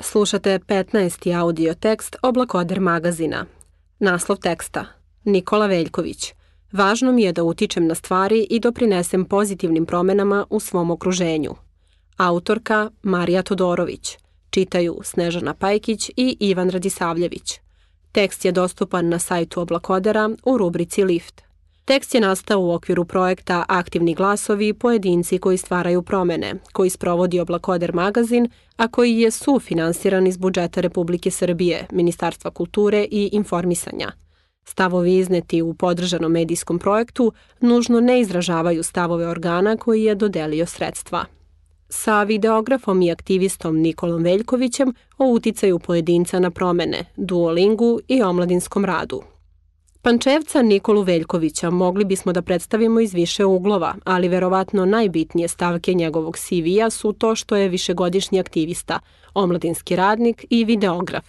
Slušate 15. audio tekst Oblakoder magazina. Naslov teksta Nikola Veljković. Važno mi je da utičem na stvari i doprinesem pozitivnim promenama u svom okruženju. Autorka Marija Todorović. Čitaju Snežana Pajkić i Ivan Radisavljević. Tekst je dostupan na sajtu Oblakodera u rubrici Lift. Tekst je nastao u okviru projekta Aktivni glasovi pojedinci koji stvaraju promene, koji sprovodi Oblakoder magazin, a koji je sufinansiran iz budžeta Republike Srbije, Ministarstva kulture i informisanja. Stavovi izneti u podržanom medijskom projektu nužno ne izražavaju stavove organa koji je dodelio sredstva. Sa videografom i aktivistom Nikolom Veljkovićem o uticaju pojedinca na promene, duolingu i omladinskom radu, Pančevca Nikolu Veljkovića mogli bismo da predstavimo iz više uglova, ali verovatno najbitnije stavke njegovog CV-a su to što je višegodišnji aktivista, omladinski radnik i videograf.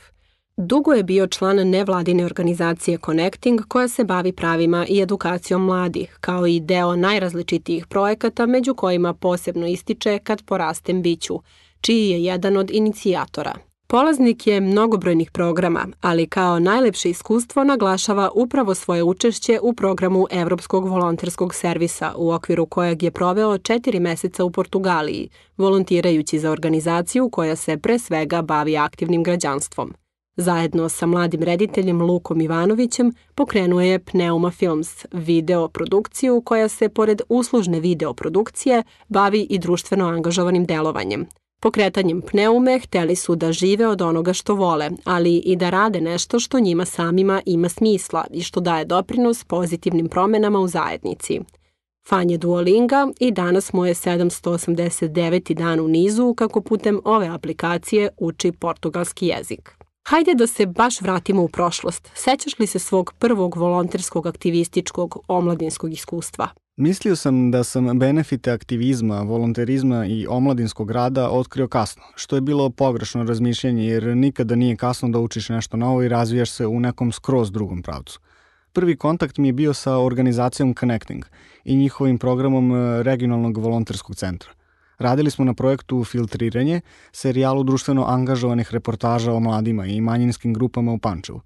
Dugo je bio član nevladine organizacije Connecting koja se bavi pravima i edukacijom mladih, kao i deo najrazličitijih projekata među kojima posebno ističe Kad porastem biću, čiji je jedan od inicijatora – Polaznik je mnogobrojnih programa, ali kao najlepše iskustvo naglašava upravo svoje učešće u programu Evropskog volonterskog servisa, u okviru kojeg je proveo četiri meseca u Portugaliji, volontirajući za organizaciju koja se pre svega bavi aktivnim građanstvom. Zajedno sa mladim rediteljem Lukom Ivanovićem pokrenuo je Pneuma Films, video produkciju koja se pored uslužne video produkcije bavi i društveno angažovanim delovanjem – Pokretanjem pneume hteli su da žive od onoga što vole, ali i da rade nešto što njima samima ima smisla i što daje doprinos pozitivnim promenama u zajednici. Fan je Duolinga i danas mu je 789. dan u nizu kako putem ove aplikacije uči portugalski jezik. Hajde da se baš vratimo u prošlost. Sećaš li se svog prvog volonterskog aktivističkog omladinskog iskustva? Mislio sam da sam benefite aktivizma, volonterizma i omladinskog rada otkrio kasno, što je bilo pogrešno razmišljanje jer nikada nije kasno da učiš nešto novo i razvijaš se u nekom skroz drugom pravcu. Prvi kontakt mi je bio sa organizacijom Connecting i njihovim programom e, regionalnog volonterskog centra. Radili smo na projektu Filtriranje, serijalu društveno angažovanih reportaža o mladima i manjinskim grupama u Pančevu.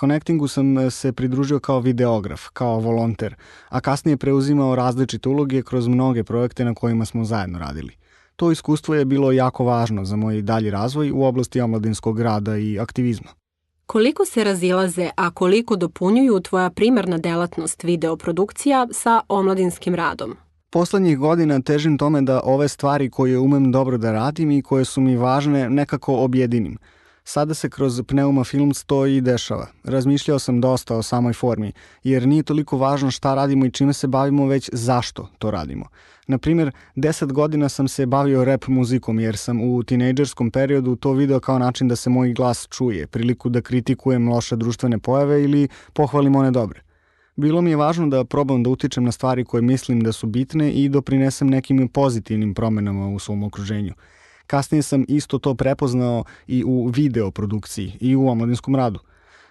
Connectingu sam e, se pridružio kao videograf, kao volonter, a kasnije preuzimao različite uloge kroz mnoge projekte na kojima smo zajedno radili. To iskustvo je bilo jako važno za moj dalji razvoj u oblasti omladinskog rada i aktivizma. Koliko se razilaze, a koliko dopunjuju tvoja primarna delatnost videoprodukcija sa omladinskim radom? Poslednjih godina težim tome da ove stvari koje umem dobro da radim i koje su mi važne nekako objedinim – Sada se kroz Pneuma Films to i dešava. Razmišljao sam dosta o samoj formi, jer nije toliko važno šta radimo i čime se bavimo, već zašto to radimo. Na primjer, 10 godina sam se bavio rap muzikom jer sam u tinejdžerskom periodu to video kao način da se moj glas čuje, priliku da kritikujem loše društvene pojave ili pohvalim one dobre. Bilo mi je važno da probam da utičem na stvari koje mislim da su bitne i doprinesem nekim pozitivnim promenama u svom okruženju – Kasnije sam isto to prepoznao i u video produkciji i u omladinskom radu.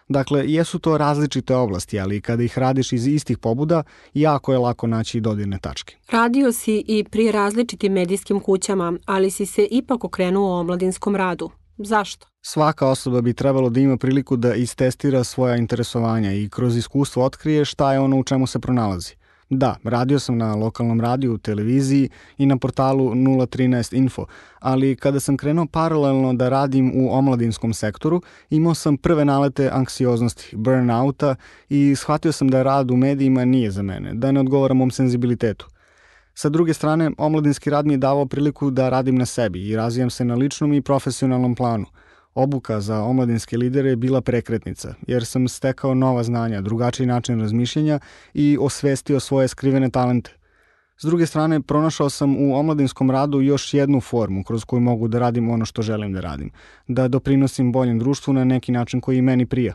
Dakle, jesu to različite oblasti, ali kada ih radiš iz istih pobuda, jako je lako naći dodirne tačke. Radio si i pri različitim medijskim kućama, ali si se ipak okrenuo omladinskom radu. Zašto? Svaka osoba bi trebalo da ima priliku da istestira svoja interesovanja i kroz iskustvo otkrije šta je ono u čemu se pronalazi. Da, radio sam na lokalnom radiju, televiziji i na portalu 013 Info, ali kada sam krenuo paralelno da radim u omladinskom sektoru, imao sam prve nalete anksioznosti, burnouta i shvatio sam da rad u medijima nije za mene, da ne odgovara mom senzibilitetu. Sa druge strane, omladinski rad mi je davao priliku da radim na sebi i razvijam se na ličnom i profesionalnom planu – Obuka za omladinske lidere je bila prekretnica, jer sam stekao nova znanja, drugačiji način razmišljenja i osvestio svoje skrivene talente. S druge strane, pronašao sam u omladinskom radu još jednu formu kroz koju mogu da radim ono što želim da radim, da doprinosim boljem društvu na neki način koji i meni prija.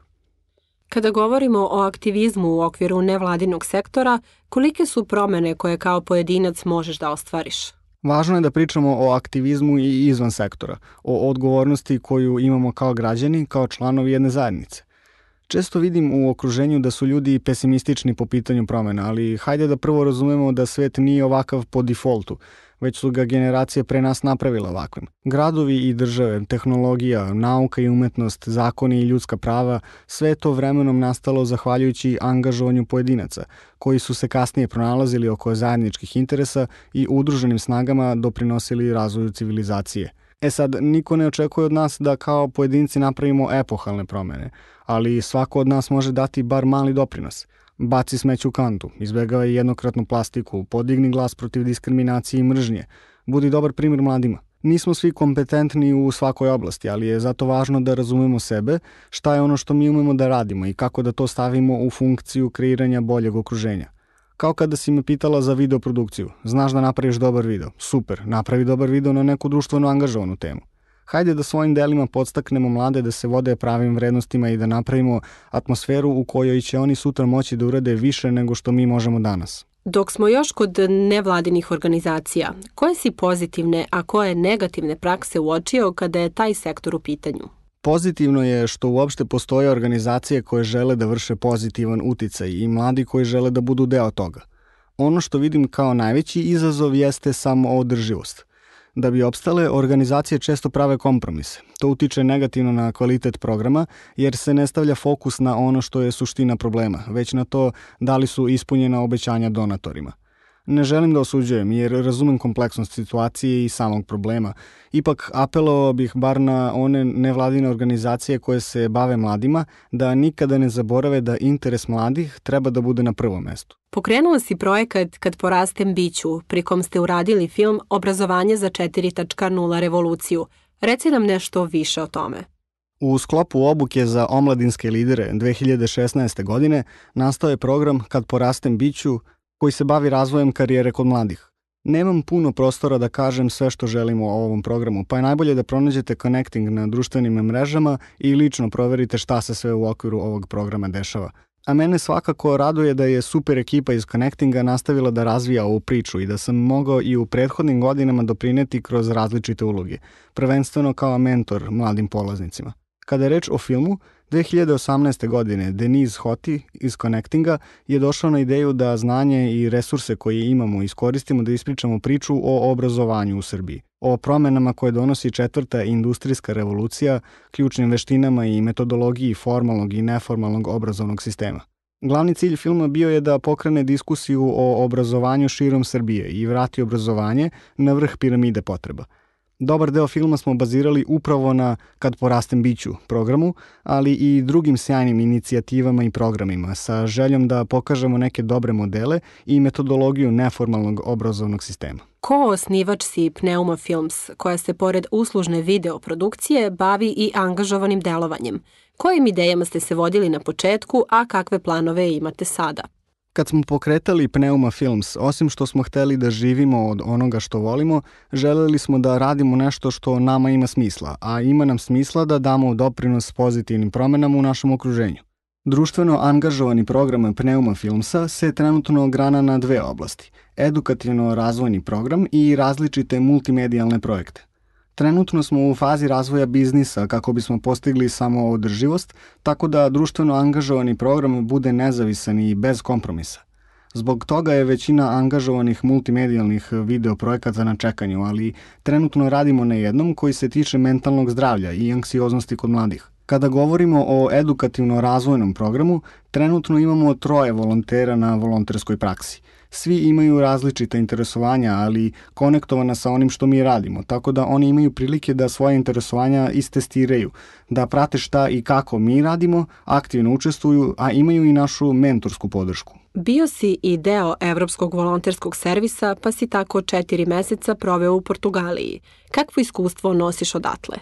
Kada govorimo o aktivizmu u okviru nevladinog sektora, kolike su promene koje kao pojedinac možeš da ostvariš? Važno je da pričamo o aktivizmu i izvan sektora, o odgovornosti koju imamo kao građani, kao članovi jedne zajednice. Često vidim u okruženju da su ljudi pesimistični po pitanju promena, ali hajde da prvo razumemo da svet nije ovakav po defaultu. već su ga generacije pre nas napravile ovakvim. Gradovi i države, tehnologija, nauka i umetnost, zakoni i ljudska prava, sve to vremenom nastalo zahvaljujući angažovanju pojedinaca, koji su se kasnije pronalazili oko zajedničkih interesa i udruženim snagama doprinosili razvoju civilizacije. E sad, niko ne očekuje od nas da kao pojedinci napravimo epohalne promene, ali svako od nas može dati bar mali doprinos – Baci smeću kantu, izbegavaj jednokratnu plastiku, podigni glas protiv diskriminacije i mržnje, budi dobar primjer mladima. Nismo svi kompetentni u svakoj oblasti, ali je zato važno da razumemo sebe, šta je ono što mi umemo da radimo i kako da to stavimo u funkciju kreiranja boljeg okruženja. Kao kada si me pitala za videoprodukciju, znaš da napraviš dobar video, super, napravi dobar video na neku društveno angažovanu temu. Hajde da svojim delima podstaknemo mlade da se vode pravim vrednostima i da napravimo atmosferu u kojoj će oni sutra moći da urade više nego što mi možemo danas. Dok smo još kod nevladinih organizacija, koje si pozitivne, a koje negativne prakse uočio kada je taj sektor u pitanju? Pozitivno je što uopšte postoje organizacije koje žele da vrše pozitivan uticaj i mladi koji žele da budu deo toga. Ono što vidim kao najveći izazov jeste samo održivost – Da bi opstale, organizacije često prave kompromise. To utiče negativno na kvalitet programa, jer se ne stavlja fokus na ono što je suština problema, već na to da li su ispunjena obećanja donatorima. Ne želim da osuđujem jer razumem kompleksnost situacije i samog problema. Ipak apelovao bih bar na one nevladine organizacije koje se bave mladima da nikada ne zaborave da interes mladih treba da bude na prvom mestu. Pokrenuo si projekat Kad porastem biću, pri kom ste uradili film Obrazovanje za 4.0 revoluciju. Reci nam nešto više o tome. U sklopu obuke za omladinske lidere 2016. godine nastao je program Kad porastem biću koji se bavi razvojem karijere kod mladih. Nemam puno prostora da kažem sve što želimo o ovom programu, pa je najbolje da pronađete connecting na društvenim mrežama i lično proverite šta se sve u okviru ovog programa dešava. A mene svakako raduje da je super ekipa iz Connectinga nastavila da razvija ovu priču i da sam mogao i u prethodnim godinama doprineti kroz različite uloge, prvenstveno kao mentor mladim polaznicima. Kada je reč o filmu, 2018. godine Denise Hoti iz Connectinga je došao na ideju da znanje i resurse koje imamo iskoristimo da ispričamo priču o obrazovanju u Srbiji, o promenama koje donosi četvrta industrijska revolucija, ključnim veštinama i metodologiji formalnog i neformalnog obrazovnog sistema. Glavni cilj filma bio je da pokrene diskusiju o obrazovanju širom Srbije i vrati obrazovanje na vrh piramide potreba – Dobar deo filma smo bazirali upravo na Kad porastem biću programu, ali i drugim sjajnim inicijativama i programima sa željom da pokažemo neke dobre modele i metodologiju neformalnog obrazovnog sistema. Ko osnivač si Pneuma Films, koja se pored uslužne videoprodukcije bavi i angažovanim delovanjem? Kojim idejama ste se vodili na početku, a kakve planove imate sada? Kad smo pokretali Pneuma Films, osim što smo hteli da živimo od onoga što volimo, želeli smo da radimo nešto što nama ima smisla, a ima nam smisla da damo doprinos pozitivnim promenama u našem okruženju. Društveno angažovani program Pneuma Filmsa se trenutno grana na dve oblasti, edukativno-razvojni program i različite multimedijalne projekte. Trenutno smo u fazi razvoja biznisa kako bismo postigli samo održivost, tako da društveno angažovani program bude nezavisan i bez kompromisa. Zbog toga je većina angažovanih multimedijalnih video projekata na čekanju, ali trenutno radimo na jednom koji se tiče mentalnog zdravlja i anksioznosti kod mladih. Kada govorimo o edukativno-razvojnom programu, trenutno imamo troje volontera na volonterskoj praksi – svi imaju različita interesovanja, ali konektovana sa onim što mi radimo, tako da oni imaju prilike da svoje interesovanja istestiraju, da prate šta i kako mi radimo, aktivno učestvuju, a imaju i našu mentorsku podršku. Bio si i deo Evropskog volonterskog servisa, pa si tako četiri meseca proveo u Portugaliji. Kakvo iskustvo nosiš odatle?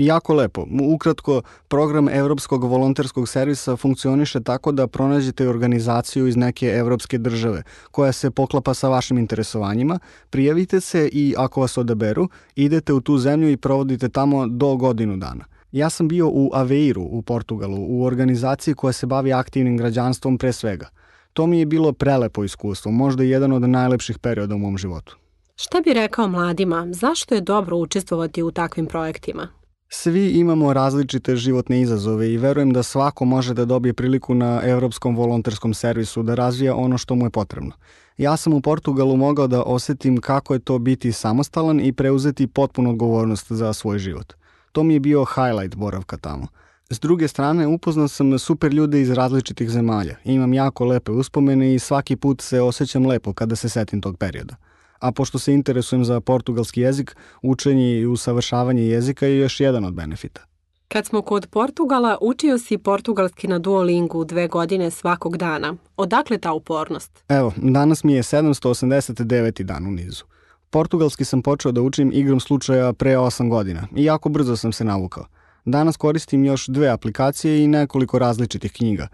Jako lepo. Ukratko, program Evropskog volonterskog servisa funkcioniše tako da pronađete organizaciju iz neke evropske države koja se poklapa sa vašim interesovanjima, prijavite se i ako vas odaberu, idete u tu zemlju i provodite tamo do godinu dana. Ja sam bio u Aveiru u Portugalu, u organizaciji koja se bavi aktivnim građanstvom pre svega. To mi je bilo prelepo iskustvo, možda jedan od najlepših perioda u mom životu. Šta bi rekao mladima, zašto je dobro učestvovati u takvim projektima? Svi imamo različite životne izazove i verujem da svako može da dobije priliku na Evropskom volonterskom servisu da razvija ono što mu je potrebno. Ja sam u Portugalu mogao da osetim kako je to biti samostalan i preuzeti potpunu odgovornost za svoj život. To mi je bio highlight boravka tamo. S druge strane, upoznao sam super ljude iz različitih zemalja. Imam jako lepe uspomene i svaki put se osjećam lepo kada se setim tog perioda a pošto se interesujem za portugalski jezik, učenje i usavršavanje jezika je još jedan od benefita. Kad smo kod Portugala, učio si portugalski na Duolingu dve godine svakog dana. Odakle ta upornost? Evo, danas mi je 789. dan u nizu. Portugalski sam počeo da učim igrom slučaja pre 8 godina i jako brzo sam se navukao. Danas koristim još dve aplikacije i nekoliko različitih knjiga.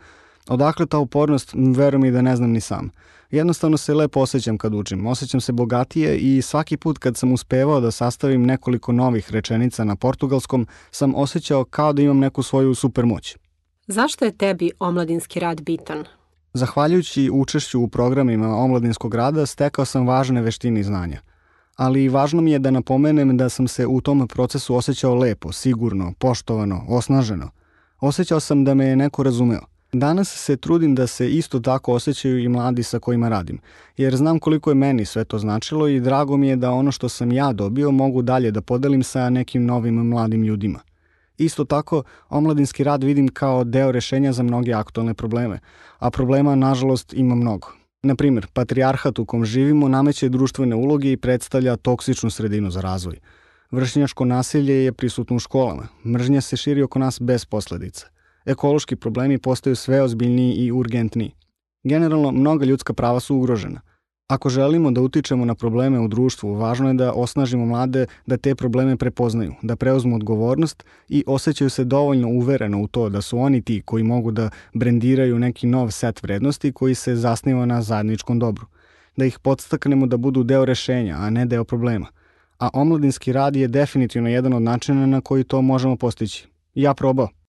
Odakle ta upornost, verujem i da ne znam ni sam. Jednostavno se lepo osjećam kad učim, osjećam se bogatije i svaki put kad sam uspevao da sastavim nekoliko novih rečenica na portugalskom, sam osjećao kao da imam neku svoju supermoć. Zašto je tebi omladinski rad bitan? Zahvaljujući učešću u programima omladinskog rada stekao sam važne veštine i znanja. Ali važno mi je da napomenem da sam se u tom procesu osjećao lepo, sigurno, poštovano, osnaženo. Osjećao sam da me je neko razumeo. Danas se trudim da se isto tako osjećaju i mladi sa kojima radim, jer znam koliko je meni sve to značilo i drago mi je da ono što sam ja dobio mogu dalje da podelim sa nekim novim mladim ljudima. Isto tako, omladinski rad vidim kao deo rešenja za mnoge aktualne probleme, a problema, nažalost, ima mnogo. Na primjer, patrijarhat u kom živimo nameće društvene uloge i predstavlja toksičnu sredinu za razvoj. Vršnjačko nasilje je prisutno u školama. Mržnja se širi oko nas bez posledica ekološki problemi postaju sve ozbiljniji i urgentniji. Generalno, mnoga ljudska prava su ugrožena. Ako želimo da utičemo na probleme u društvu, važno je da osnažimo mlade da te probleme prepoznaju, da preuzmu odgovornost i osjećaju se dovoljno uvereno u to da su oni ti koji mogu da brendiraju neki nov set vrednosti koji se zasniva na zajedničkom dobru. Da ih podstaknemo da budu deo rešenja, a ne deo problema. A omladinski rad je definitivno jedan od načina na koji to možemo postići. Ja probao.